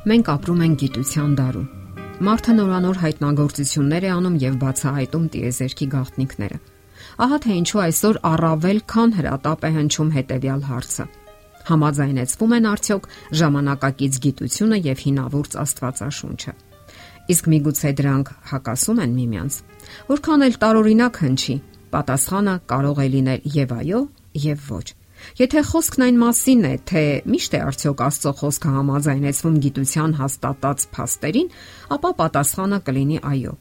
Մենք ապրում ենք գիտության դարում։ Մարդը նորանոր հայտնագործություններ է անում եւ բացահայտում տիեզերքի գաղտնիքները։ Ահա թե ինչու այսօր առավել քան հրատապ է հնչում հետեւյալ հարցը. Համաձայնեցվում են արդյոք ժամանակակից գիտությունը եւ հինավուրց Աստվածաշունչը։ Իսկ միգուցե դրանք հակասում են միմյանց։ Որքան էլ տարօրինակ հնչի, պատասխանը կարող է լինել եւ այո, եւ ոչ։ Եթե խոսքն այն մասին է, թե միշտ է արդյոք Աստծո խոսքը համաձայնեցվում գիտության հաստատած փաստերին, ապա պատասխանը կլինի այո։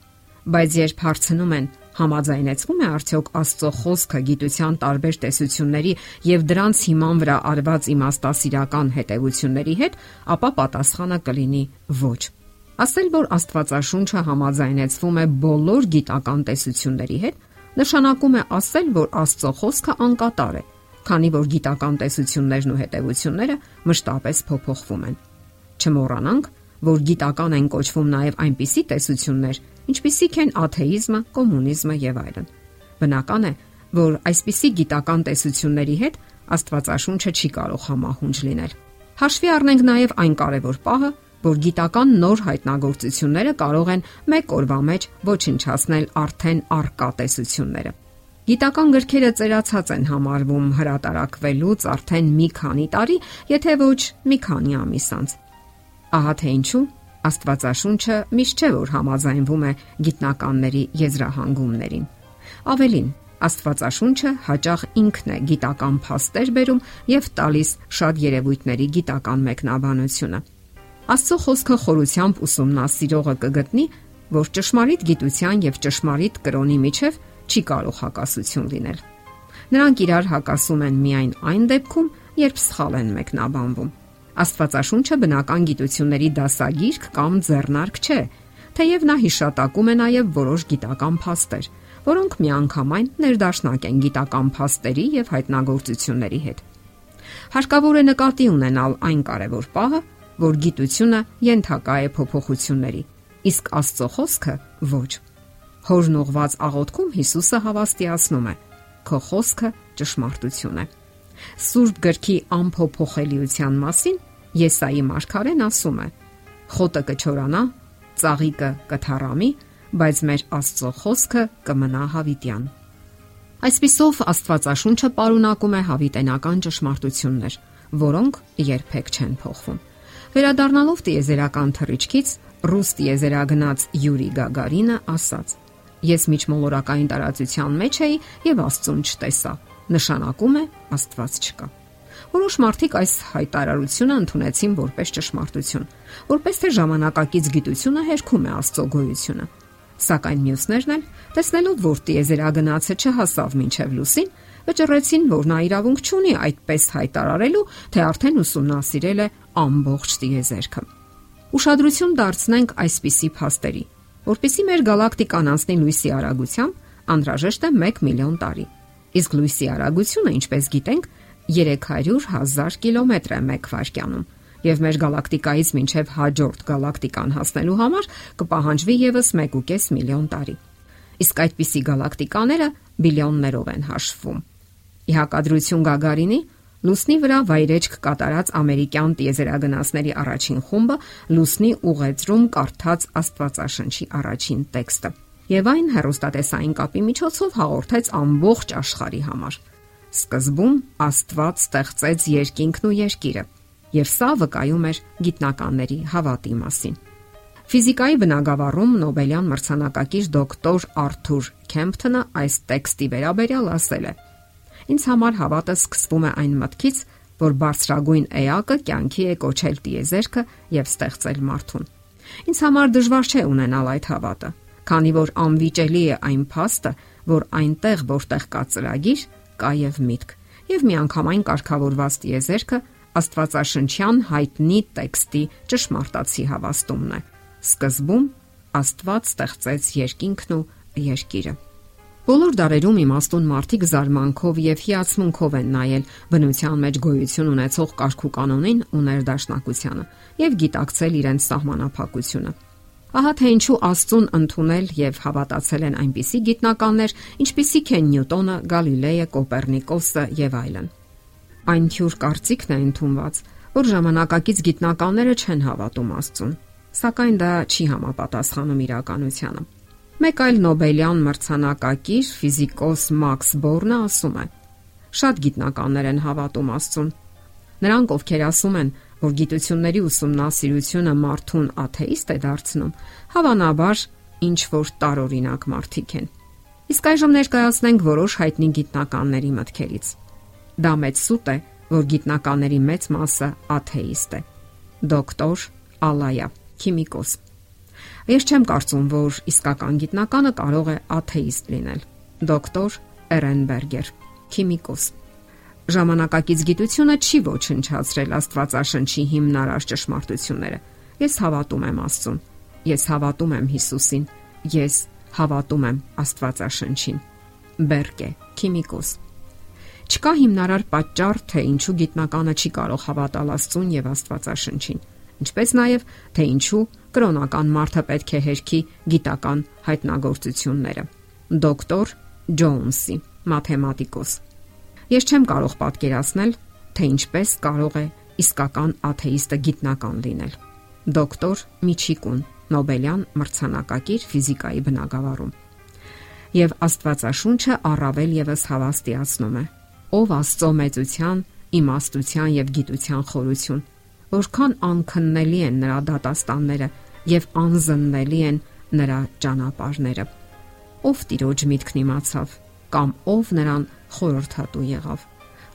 Բայց երբ հարցնում են համաձայնեցվում է արդյոք Աստծո խոսքը գիտության տարբեր տեսությունների եւ դրանց հիման վրա արված իմաստասիրական հետևությունների հետ, ապա պատասխանը կլինի ոչ։ Ասել, որ Աստվածաշունչը համաձայնեցվում է բոլոր գիտական տեսությունների հետ, նշանակում է ասել, որ Աստծո խոսքը անկատար է քանի որ գիտական տեսություններն ու հետևությունները մշտապես փոփոխվում են։ Չմոռանանք, որ գիտական են կոչվում նաև այնպիսի տեսություններ, ինչպիսիք են աթեիզմը, կոմունիզմը եւ այլն։ Բնական է, որ այսպիսի գիտական տեսությունների հետ Աստվածաշունչը չի կարող համահունչ լինել։ Հաշվի առնենք նաև այն կարևոր պահը, որ գիտական նոր հայտնագործությունները կարող են մեկ օրվա մեջ ոչնչացնել արդեն արկա տեսությունները։ Գիտական գրքերը ծերացած են համարվում հրատարակվելուց արդեն մի քանի տարի, եթե ոչ մի քանի ամիս անց։ Ահա թե ինչու Աստվածաշունչը միշտ չէ որ համաձայնվում է գիտնականների եզրահանգումներին։ Ավելին, Աստվածաշունչը հաճախ ինքն է գիտական փաստեր բերում եւ տալիս շատ երևույթների գիտական մեկնաբանությունը։ Աստծո խոսքը խորությամբ ուսումնասիրողը կգտնի, որ ճշմարիտ գիտության եւ ճշմարիտ կրոնի միջև չի կարող հակասություն լինել։ Նրանք իրար հակասում են միայն այն դեպքում, երբ սխալ են մեկնաբանվում։ Աստվածաշունչը բնական գիտությունների դասագիրք կամ ձեռնարկ չէ, թեև նա հիշատակում է նաև որոշ գիտական փաստեր, որոնք միանգամայն ներդաշնակ են գիտական փաստերի եւ հայտնագործությունների հետ։ Հարկավոր է նկատի ունենալ այն կարևոր պահը, որ գիտությունը ենթակա է փոփոխությունների, իսկ Աստծո խոսքը ոչ։ Հորն ուղված աղոթքում Հիսուսը հավաստիացնում է. Քո խոսքը ճշմարտություն է։ Սուրբ գրքի ամփոփոխելիության մասին Եսայի մարգարեն ասում է. Խոտը կչորանա, ծաղիկը կթառամի, բայց մեր Աստծո խոսքը կմնա հավիտյան։ Այսպիսով Աստվածաշունչը պարունակում է հավիտենական ճշմարտություններ, որոնք երբեք չեն փոխվում։ Վերադառնալով տիեզերական թռիչքից ռուս տիեզերագնաց Յուրի Գագարինը ասաց. Ես միջմոլորակային տարածության մեջ էի եւ Աստծուն չտեսա։ Նշանակում է Աստված չկա։ Որոշ մարդիկ այս հայտարարությունը ընդունեցին որպես ճշմարտություն, որպես թե ժամանակակից գիտությունը հերքում է Աստծո գոյությունը։ Սակայն մյուսներն էլ, տեսնելով, որ տիեզերագնացը չհասավ մինչև լուսին, վճռեցին, որ նա իրավունք չունի այդպես հայտարարելու, թե արդեն ուսումնասիրել է ամբողջ տիեզերքը։ Ուշադրություն դարձնենք այսպիսի փաստերի Որպեսի մեր գալակտիկան անցնի լույսի արագությամբ, անհրաժեշտ է 1 միլիոն տարի։ Իսկ լույսի արագությունը, ինչպես գիտենք, 300 հազար կիլոմետր է 1 վայրկյանում, եւ մեր գալակտիկայից մինչև հաջորդ գալակտիկան հասնելու համար կպահանջվի եւս 1.5 միլիոն տարի։ Իսկ այդպիսի գալակտիկաները բիլիոններով են հաշվում։ Ի հակադրություն Գագարինի Լուսնի վրա վայրեջք կատարած ամերիկյան տիեզերագնացների առաջին խումբը լուսնի ուղեծրում կարդաց Աստվածաշնչի առաջին տեքստը եւ այն հերոստատեսային կապի միջոցով հաղորդեց ամբողջ աշխարհի համար։ Սկզբում Աստված ստեղծեց երկինքն ու երկիրը, եւ սա վկայում էր գիտնականների հավատի մասին։ Ֆիզիկայի բնագավառում Նոբելյան մրցանակակիր դոկտոր Արթուր Քեմփթոնը այս տեքստի վերաբերյալ ասել է. Ինձ համար հավատը սկսվում է այն մտքից, որ բարձրագույն էակը կյանքի է կոչել տիեզերքը եւ ստեղծել մարդուն։ Ինձ համար դժվար չէ ունենալ այդ հավատը, քանի որ անվիճելի է այն փաստը, որ այնտեղ, որտեղ կա ծրագիր, կա եւ միտք, եւ միանգամայն կարգավորված տիեզերքը Աստվածաշնչյան հայտնի տեքստի ճշմարտացի հավաստումն է։ Սկզբում Աստված ստեղծեց երկինքն ու երկիրը։ Բոլոր դարերում իմաստուն մարդիկ զարմանքով եւ հիացմունքով են նայել բնության մեջ գոյություն ունեցող կարգու կանոնին ու ներդաշնակությանը եւ գիտակցել իրենց սահմանափակությունը։ Ահա թե ինչու Աստծուն ընդունել եւ հավատացել են այնպիսի գիտնականներ, ինչպիսիք են Նյուտոնը, Գալիլեյը, Կոպեռնիկոսը եւ այլն։ Այն թյուր կարծիքն է ընդունված, որ ժամանակակից գիտնականները չեն հավատում Աստծուն, սակայն դա չի համապատասխանում իրականությանը։ Մեկ այլ Նոբելյան մրցանակակիր ֆիզիկոս Մաքս Բորնը ասում է. Շատ գիտնականներ են հավատում Աստծուն։ Նրանք, ովքեր ասում են, որ գիտությունների ուսումնասիրությունը մարդուն աթեիստ է դարձնում, հավանաբար ինչ որ տարօրինակ մարդիկ են։ Իսկ այժմ ներկայացնենք որոշ հայտնի գիտնականների մտքերից։ Դա մեծ սուտ է, որ գիտնականների մեծ մասը աթեիստ է։ Դոկտոր Ալայա, քիմիկոս։ Ես չեմ կարծում, որ իսկական գիտնականը կարող է աթեիստ լինել։ Դոկտոր Էրենբերգեր, քիմիկոս։ Ժամանակակից գիտությունը չի ոչնչացրել Աստվածաշնչի հիմնարար ճշմարտությունները։ Ես հավատում եմ Աստծուն։ Ես հավատում եմ Հիսուսին։ Ես հավատում եմ Աստվածաշնչին։ Բերկե, քիմիկոս։ Չկա հիմնարար պատճառ, թե ինչու գիտնականը չի կարող հավատալ Աստծուն եւ Աստվածաշնչին, ինչպես նաեւ թե ինչու կրոնական մարդը պետք է հերքի գիտական հայտնագործությունները։ Դոկտոր Ջոնսի, մաթեմատիկոս։ Ես չեմ կարող պատկերացնել, թե ինչպես կարող է իսկական աթեիստը գիտնական լինել։ Դոկտոր Միչիկուն, Նոբելյան մրցանակակիր ֆիզիկայի բնագավառում։ Եվ Աստվածաշունչը առավել եւս հավաստիացնում է. ով Աստծո մեծության, իմաստության եւ գիտության խորություն, որքան անքննելի են նրա դատաստանները եւ անզննելի են նրա ճանապարհները։ Ով տիրոջ միտքն իմացավ, կամ ով նրան խորհրդատու եղավ,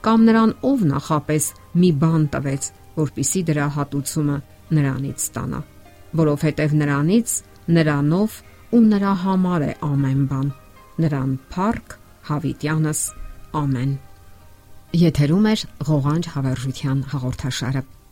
կամ նրան ով նախապես մի բան տվեց, որpիսի դրա հատուցումը նրանից ստանա որովհետև նրանից, նրանով ու նրա համար է ամեն բան։ Նրան փառք հավիտյանս ամեն։ Եթերում է ղողանջ հավերժության հաղորդաշարը։